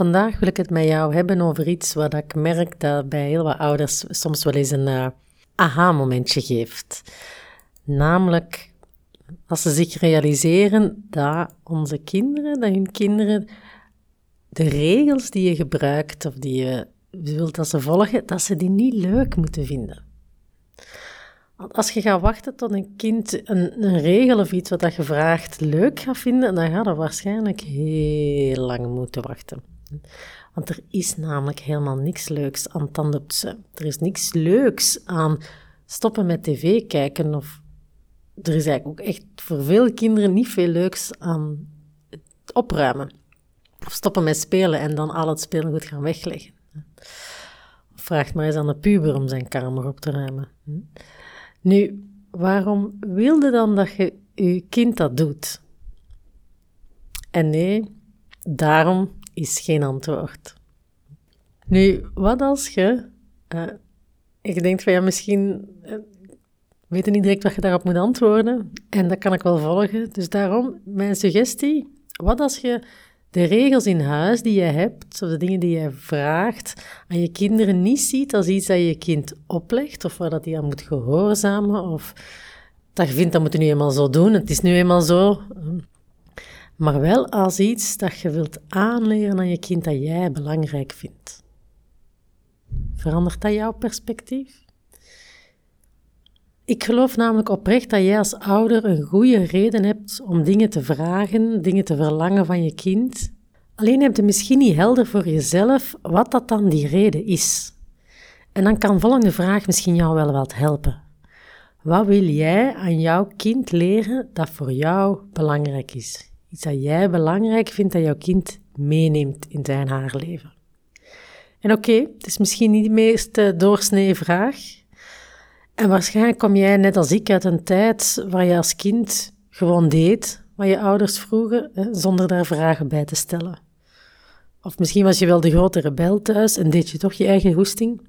Vandaag wil ik het met jou hebben over iets wat ik merk dat bij heel wat ouders soms wel eens een uh, aha-momentje geeft. Namelijk als ze zich realiseren dat onze kinderen, dat hun kinderen de regels die je gebruikt of die je wilt dat ze volgen, dat ze die niet leuk moeten vinden. Want als je gaat wachten tot een kind een, een regel of iets wat je vraagt leuk gaat vinden, dan gaat er waarschijnlijk heel lang moeten wachten. Want er is namelijk helemaal niks leuks aan tandenpoetsen. Er is niks leuks aan stoppen met tv kijken. Of er is eigenlijk ook echt voor veel kinderen niet veel leuks aan het opruimen. Of stoppen met spelen en dan al het speelgoed gaan wegleggen. Vraag maar eens aan de puber om zijn kamer op te ruimen. Nu, waarom wilde dan dat je je kind dat doet? En nee, daarom is geen antwoord. Nu, wat als je. Uh, ik denk van ja, misschien uh, weet je niet direct wat je daarop moet antwoorden. En dat kan ik wel volgen. Dus daarom mijn suggestie: wat als je de regels in huis die je hebt, of de dingen die je vraagt aan je kinderen, niet ziet als iets dat je kind oplegt, of waar dat hij aan moet gehoorzamen, of dat je vindt dat moet je nu eenmaal zo doen, het is nu eenmaal zo. Maar wel als iets dat je wilt aanleren aan je kind dat jij belangrijk vindt. Verandert dat jouw perspectief? Ik geloof namelijk oprecht dat jij als ouder een goede reden hebt om dingen te vragen, dingen te verlangen van je kind. Alleen heb je misschien niet helder voor jezelf wat dat dan die reden is. En dan kan volgende vraag misschien jou wel wat helpen. Wat wil jij aan jouw kind leren dat voor jou belangrijk is? Iets dat jij belangrijk vindt dat jouw kind meeneemt in zijn haar leven. En oké, het is misschien niet de meest doorsnee vraag, en waarschijnlijk kom jij net als ik uit een tijd waar je als kind gewoon deed wat je ouders vroegen, zonder daar vragen bij te stellen. Of misschien was je wel de grote rebel thuis en deed je toch je eigen hoesting.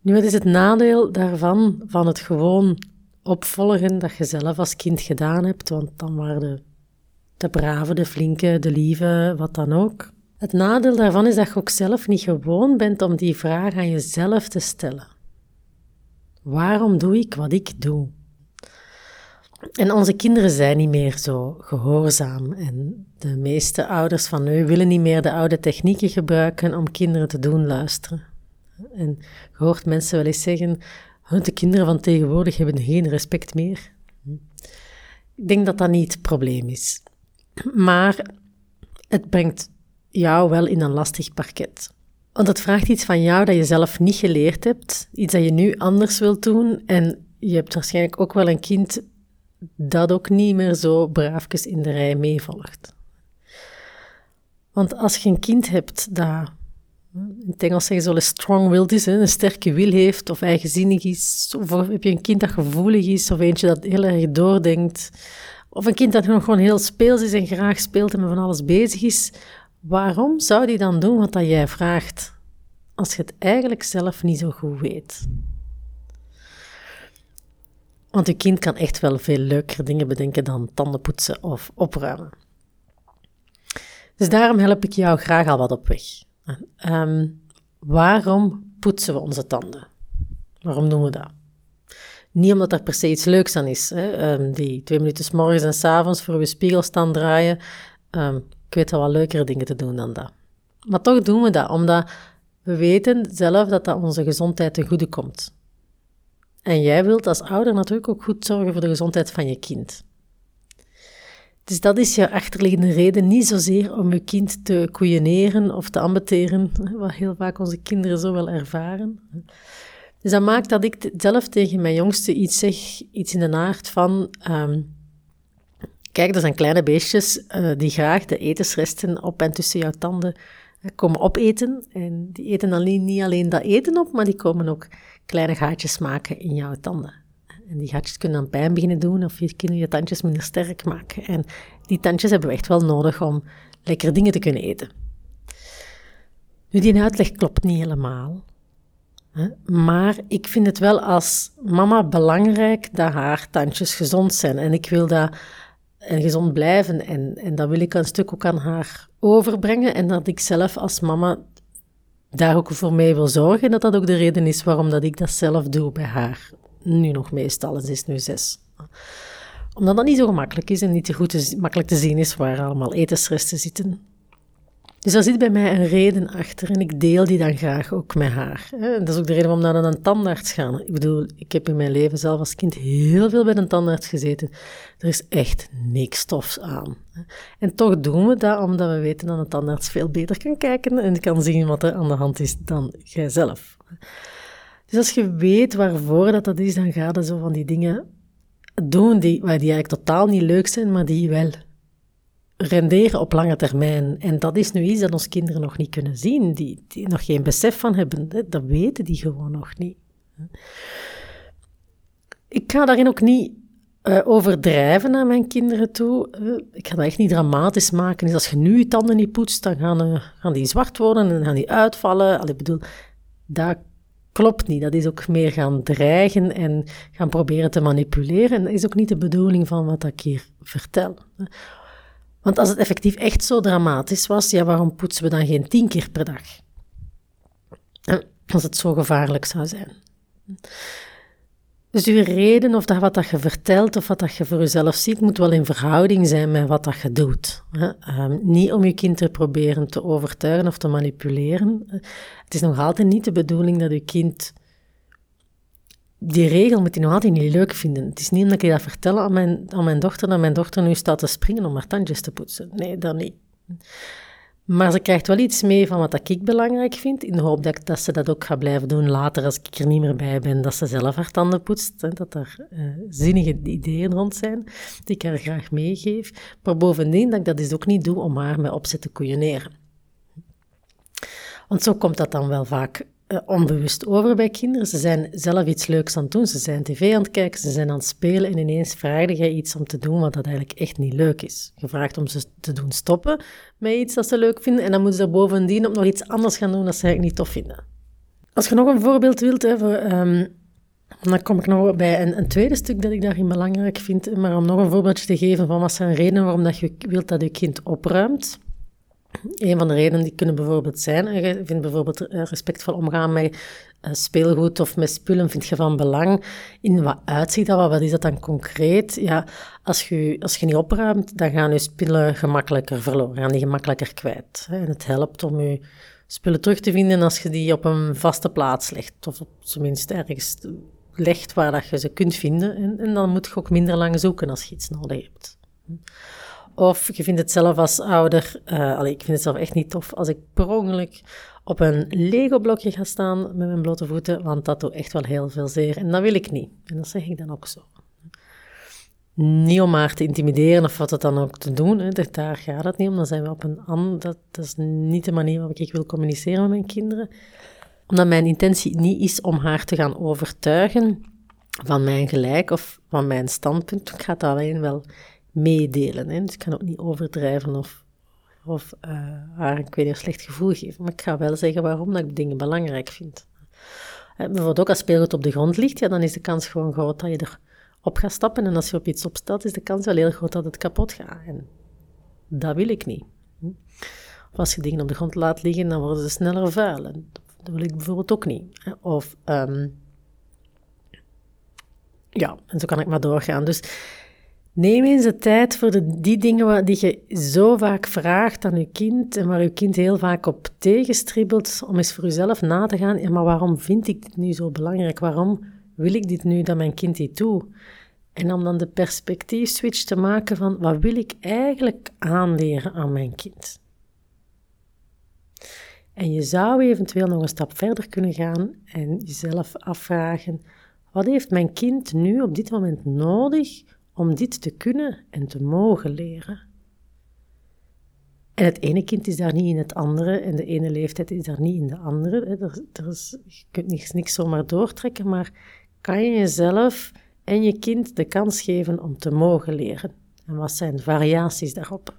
Nu, wat is het nadeel daarvan, van het gewoon opvolgen dat je zelf als kind gedaan hebt? Want dan waren de, de brave, de flinke, de lieve, wat dan ook. Het nadeel daarvan is dat je ook zelf niet gewoon bent om die vraag aan jezelf te stellen. Waarom doe ik wat ik doe? En onze kinderen zijn niet meer zo gehoorzaam. En de meeste ouders van nu willen niet meer de oude technieken gebruiken om kinderen te doen luisteren. En je hoort mensen wel eens zeggen: de kinderen van tegenwoordig hebben geen respect meer. Ik denk dat dat niet het probleem is. Maar het brengt jou wel in een lastig parket. Want het vraagt iets van jou dat je zelf niet geleerd hebt, iets dat je nu anders wilt doen. En je hebt waarschijnlijk ook wel een kind dat ook niet meer zo braafjes in de rij meevolgt. Want als je een kind hebt dat, in het Engels zeggen ze wel strong-willed is, een sterke wil heeft, of eigenzinnig is, of heb je een kind dat gevoelig is, of eentje dat heel erg doordenkt, of een kind dat nog gewoon heel speels is en graag speelt en met van alles bezig is, Waarom zou die dan doen wat dat jij vraagt, als je het eigenlijk zelf niet zo goed weet? Want je kind kan echt wel veel leukere dingen bedenken dan tandenpoetsen of opruimen. Dus daarom help ik jou graag al wat op weg. Ehm, waarom poetsen we onze tanden? Waarom doen we dat? Niet omdat er per se iets leuks aan is. Hè? Ehm, die twee minuten morgens en s avonds voor je spiegel staan draaien. Ehm, ik weet wel leukere dingen te doen dan dat. Maar toch doen we dat, omdat we weten zelf dat dat onze gezondheid ten goede komt. En jij wilt als ouder natuurlijk ook goed zorgen voor de gezondheid van je kind. Dus dat is je achterliggende reden, niet zozeer om je kind te koeieneren of te ambeteren, wat heel vaak onze kinderen zo wel ervaren. Dus dat maakt dat ik zelf tegen mijn jongste iets zeg, iets in de aard van, ehm, Kijk, er zijn kleine beestjes uh, die graag de etensresten op en tussen jouw tanden uh, komen opeten. En die eten dan niet alleen dat eten op, maar die komen ook kleine gaatjes maken in jouw tanden. En die gaatjes kunnen dan pijn beginnen doen of je kunnen je tandjes minder sterk maken. En die tandjes hebben we echt wel nodig om lekkere dingen te kunnen eten. Nu, die uitleg klopt niet helemaal. Hè? Maar ik vind het wel als mama belangrijk dat haar tandjes gezond zijn. En ik wil dat en gezond blijven. En, en dat wil ik een stuk ook aan haar overbrengen. En dat ik zelf als mama daar ook voor mee wil zorgen. En dat dat ook de reden is waarom dat ik dat zelf doe bij haar. Nu nog meestal, en ze is nu zes. Omdat dat niet zo gemakkelijk is en niet te goed makkelijk te zien is waar allemaal etensresten zitten. Dus daar zit bij mij een reden achter en ik deel die dan graag ook met haar. Dat is ook de reden waarom we naar een tandarts gaan. Ik bedoel, ik heb in mijn leven zelf als kind heel veel bij een tandarts gezeten. Er is echt niks tofs aan. En toch doen we dat omdat we weten dat een tandarts veel beter kan kijken en kan zien wat er aan de hand is dan jijzelf. Dus als je weet waarvoor dat, dat is, dan ga je zo van die dingen doen die, die eigenlijk totaal niet leuk zijn, maar die wel renderen op lange termijn. En dat is nu iets dat onze kinderen nog niet kunnen zien, die, die nog geen besef van hebben. Dat weten die gewoon nog niet. Ik ga daarin ook niet uh, overdrijven naar mijn kinderen toe. Uh, ik ga dat echt niet dramatisch maken. Dus als je nu je tanden niet poetst, dan gaan, uh, gaan die zwart worden en gaan die uitvallen. Allee, ik bedoel, dat klopt niet. Dat is ook meer gaan dreigen en gaan proberen te manipuleren. En dat is ook niet de bedoeling van wat ik hier vertel. Want als het effectief echt zo dramatisch was, ja, waarom poetsen we dan geen tien keer per dag? Als het zo gevaarlijk zou zijn. Dus uw reden of dat wat dat je vertelt of wat dat je voor jezelf ziet, moet wel in verhouding zijn met wat dat je doet. Um, niet om je kind te proberen te overtuigen of te manipuleren. Het is nog altijd niet de bedoeling dat je kind die regel moet hij nog altijd niet leuk vinden. Het is niet omdat ik dat vertel aan mijn, aan mijn dochter, dat mijn dochter nu staat te springen om haar tandjes te poetsen. Nee, dat niet. Maar ze krijgt wel iets mee van wat ik belangrijk vind, in de hoop dat, dat ze dat ook gaat blijven doen later als ik er niet meer bij ben, dat ze zelf haar tanden poetst, dat er uh, zinnige ideeën rond zijn, die ik haar graag meegeef. Maar bovendien dat ik dat dus ook niet doe om haar met opzet te koeioneren. Want zo komt dat dan wel vaak onbewust over bij kinderen. Ze zijn zelf iets leuks aan het doen. Ze zijn tv aan het kijken, ze zijn aan het spelen en ineens vraag je iets om te doen wat dat eigenlijk echt niet leuk is. Je vraagt om ze te doen stoppen met iets dat ze leuk vinden en dan moeten ze bovendien ook nog iets anders gaan doen dat ze eigenlijk niet tof vinden. Als je nog een voorbeeld wilt, hè, voor, um, dan kom ik nog bij een, een, tweede stuk dat ik daarin belangrijk vind. Maar om nog een voorbeeldje te geven van wat zijn redenen waarom dat je wilt dat je kind opruimt. Een van de redenen die kunnen bijvoorbeeld zijn, je vindt bijvoorbeeld eh, respectvol omgaan met eh, speelgoed of met spullen, vind je van belang. In wat uitziet dat, wat is dat dan concreet? Ja, als je, als je niet opruimt, dan gaan je spullen gemakkelijker verloren, gaan die gemakkelijker kwijt. En het helpt om je spullen terug te vinden als je die op een vaste plaats legt, of op zijn minst ergens legt waar dat je ze kunt vinden. En, en dan moet je ook minder lang zoeken als je iets nodig hebt. Of je vindt het zelf als ouder, uh, allee, ik vind het zelf echt niet tof als ik per ongeluk op een Lego-blokje ga staan met mijn blote voeten, want dat doet echt wel heel veel zeer. En dat wil ik niet. En dat zeg ik dan ook zo. Niet om haar te intimideren of wat het dan ook te doen, hè. daar gaat het niet om. Dan zijn we op een ander, dat, dat is niet de manier waarop ik wil communiceren met mijn kinderen. Omdat mijn intentie niet is om haar te gaan overtuigen van mijn gelijk of van mijn standpunt. Ik ga het alleen wel meedelen. Dus ik kan ook niet overdrijven of, of uh, haar een, weet een slecht gevoel geven. Maar ik ga wel zeggen waarom dat ik dingen belangrijk vind. Uh, bijvoorbeeld ook als speelgoed op de grond ligt, ja, dan is de kans gewoon groot dat je erop gaat stappen. En als je op iets opstaat, is de kans wel heel groot dat het kapot gaat. En dat wil ik niet. Hm. Of als je dingen op de grond laat liggen, dan worden ze sneller vuil. En dat wil ik bijvoorbeeld ook niet. Of, um, ja, en zo kan ik maar doorgaan. Dus Neem eens de tijd voor die dingen die je zo vaak vraagt aan je kind en waar je kind heel vaak op tegenstribbelt, om eens voor jezelf na te gaan, ja, maar waarom vind ik dit nu zo belangrijk? Waarom wil ik dit nu dat mijn kind dit doet? En om dan de perspectiefswitch te maken van, wat wil ik eigenlijk aanleren aan mijn kind? En je zou eventueel nog een stap verder kunnen gaan en jezelf afvragen, wat heeft mijn kind nu op dit moment nodig om dit te kunnen en te mogen leren. En het ene kind is daar niet in het andere en de ene leeftijd is daar niet in de andere. Er, er is, je kunt niks, niks zomaar doortrekken, maar kan je jezelf en je kind de kans geven om te mogen leren? En wat zijn de variaties daarop?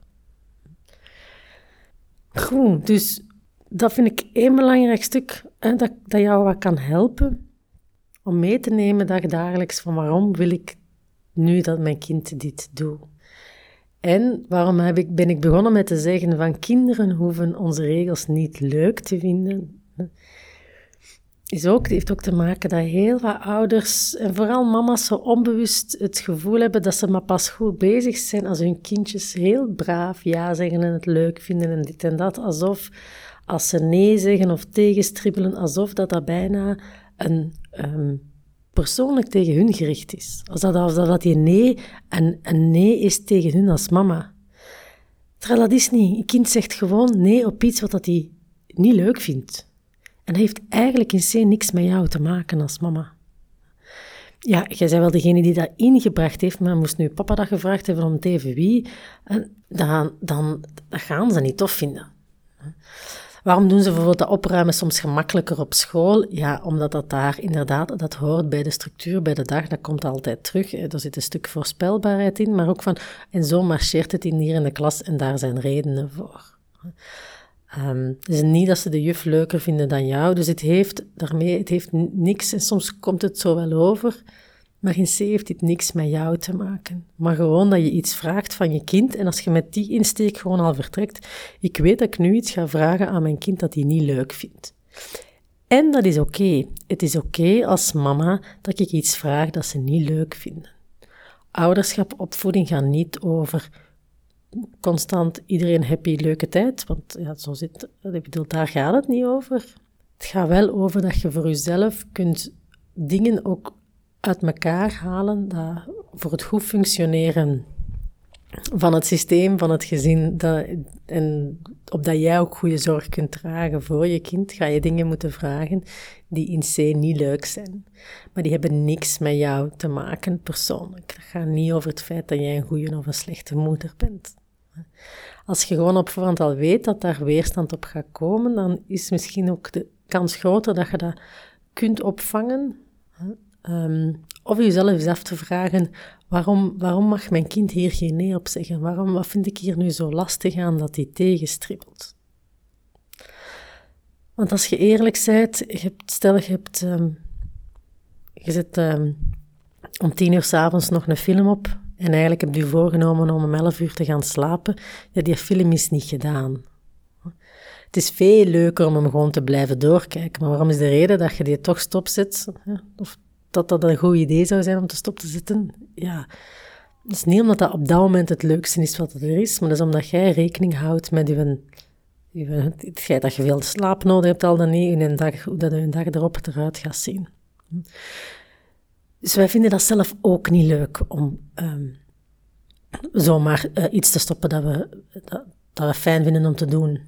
Goed, dus dat vind ik één belangrijk stuk dat, dat jou wat kan helpen om mee te nemen dagelijks van waarom wil ik nu dat mijn kind dit doet. En waarom heb ik, ben ik begonnen met te zeggen van kinderen hoeven onze regels niet leuk te vinden? Is ook, heeft ook te maken dat heel wat ouders, en vooral mama's, zo onbewust het gevoel hebben dat ze maar pas goed bezig zijn als hun kindjes heel braaf ja zeggen en het leuk vinden en dit en dat. Alsof als ze nee zeggen of tegenstribbelen, alsof dat, dat bijna een um, persoonlijk tegen hun gericht is. Als dat, als dat die nee een, een nee is tegen hun als mama. Terwijl dat is niet. Een kind zegt gewoon nee op iets wat dat hij niet leuk vindt. En dat heeft eigenlijk in C niks met jou te maken als mama. Ja, jij bent wel degene die dat ingebracht heeft, maar moest nu papa dat gevraagd hebben om even wie, dan, dan dat gaan ze niet tof vinden. Waarom doen ze bijvoorbeeld dat opruimen soms gemakkelijker op school? Ja, omdat dat daar inderdaad, dat hoort bij de structuur, bij de dag, dat komt altijd terug. Er zit een stuk voorspelbaarheid in, maar ook van, en zo marcheert het in hier in de klas en daar zijn redenen voor. Um, is niet dat ze de juf leuker vinden dan jou, dus het heeft daarmee, het heeft niks, en soms komt het zo wel over, maar in C heeft dit niks met jou te maken. Maar gewoon dat je iets vraagt van je kind en als je met die insteek gewoon al vertrekt, ik weet dat ik nu iets ga vragen aan mijn kind dat hij niet leuk vindt. En dat is oké. Het is oké als mama dat ik iets vraag dat ze niet leuk vinden. Ouderschap, opvoeding gaan niet over constant iedereen happy, leuke tijd, want ja, zo zit, ik bedoel, daar gaat het niet over. Het gaat wel over dat je voor jezelf kunt dingen ook uit elkaar halen dat voor het goed functioneren van het systeem, van het gezin, dat, en opdat jij ook goede zorg kunt dragen voor je kind, ga je dingen moeten vragen die in C niet leuk zijn. Maar die hebben niks met jou te maken persoonlijk. Het gaat niet over het feit dat jij een goede of een slechte moeder bent. Als je gewoon op voorhand al weet dat daar weerstand op gaat komen, dan is misschien ook de kans groter dat je dat kunt opvangen Um, of jezelf eens af te vragen, waarom, waarom mag mijn kind hier geen nee op zeggen? Waarom, wat vind ik hier nu zo lastig aan dat hij tegenstribbelt? Want als je eerlijk bent, hebt, stel je hebt, um, je zet um, om tien uur s'avonds nog een film op en eigenlijk heb je voorgenomen om om elf uur te gaan slapen, ja, die film is niet gedaan. Het is veel leuker om hem gewoon te blijven doorkijken, maar waarom is de reden dat je die toch stopzet? Of dat dat een goed idee zou zijn om te stop te zitten. Ja, dat is niet omdat dat op dat moment het leukste is wat er is, maar dat is omdat jij rekening houdt met je, je, dat je veel slaap nodig hebt al dan niet, een dag, hoe dat een dag erop eruit gaat zien. Dus wij vinden dat zelf ook niet leuk om um, zomaar uh, iets te stoppen dat we, dat we fijn vinden om te doen.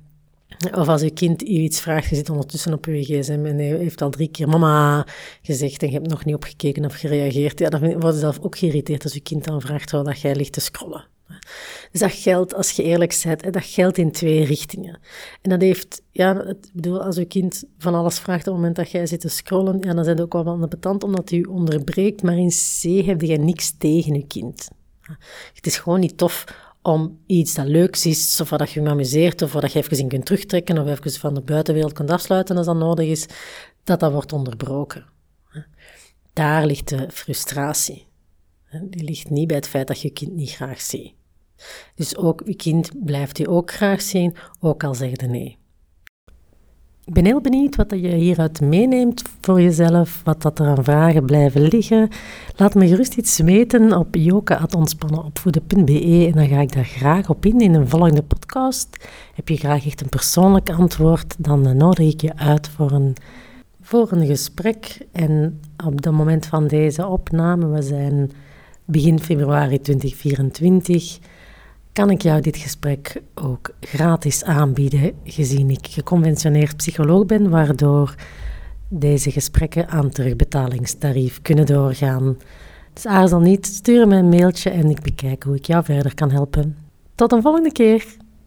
Of als je kind je iets vraagt, je zit ondertussen op je gsm en hij heeft al drie keer mama gezegd en je hebt nog niet opgekeken of gereageerd. Ja, dan word je zelf ook geïrriteerd als je kind dan vraagt waar dat jij ligt te scrollen. Dus dat geldt, als je eerlijk bent, dat geldt in twee richtingen. En dat heeft, ja, ik bedoel, als je kind van alles vraagt op het moment dat jij zit te scrollen, ja, dan zijn ook wel wat betant omdat je onderbreekt, maar in C heb je niks tegen je kind. Het is gewoon niet tof om iets dat leuks is, of dat je je amuseert, of dat je even in kunt terugtrekken, of even van de buitenwereld kunt afsluiten als dat nodig is, dat dat wordt onderbroken. Daar ligt de frustratie. Die ligt niet bij het feit dat je kind niet graag ziet. Dus ook je kind blijft je ook graag zien, ook al zegt je nee. Ik ben heel benieuwd wat je hieruit meeneemt voor jezelf, wat dat er aan vragen blijven liggen. Laat me gerust iets weten op joke.ontspannenopvoeden.be en dan ga ik daar graag op in in een volgende podcast. Heb je graag echt een persoonlijk antwoord, dan nodig ik je uit voor een, voor een gesprek. En op het moment van deze opname, we zijn begin februari 2024 kan ik jou dit gesprek ook gratis aanbieden, gezien ik geconventioneerd psycholoog ben, waardoor deze gesprekken aan terugbetalingstarief kunnen doorgaan. Dus aarzel niet, stuur me een mailtje en ik bekijk hoe ik jou verder kan helpen. Tot een volgende keer!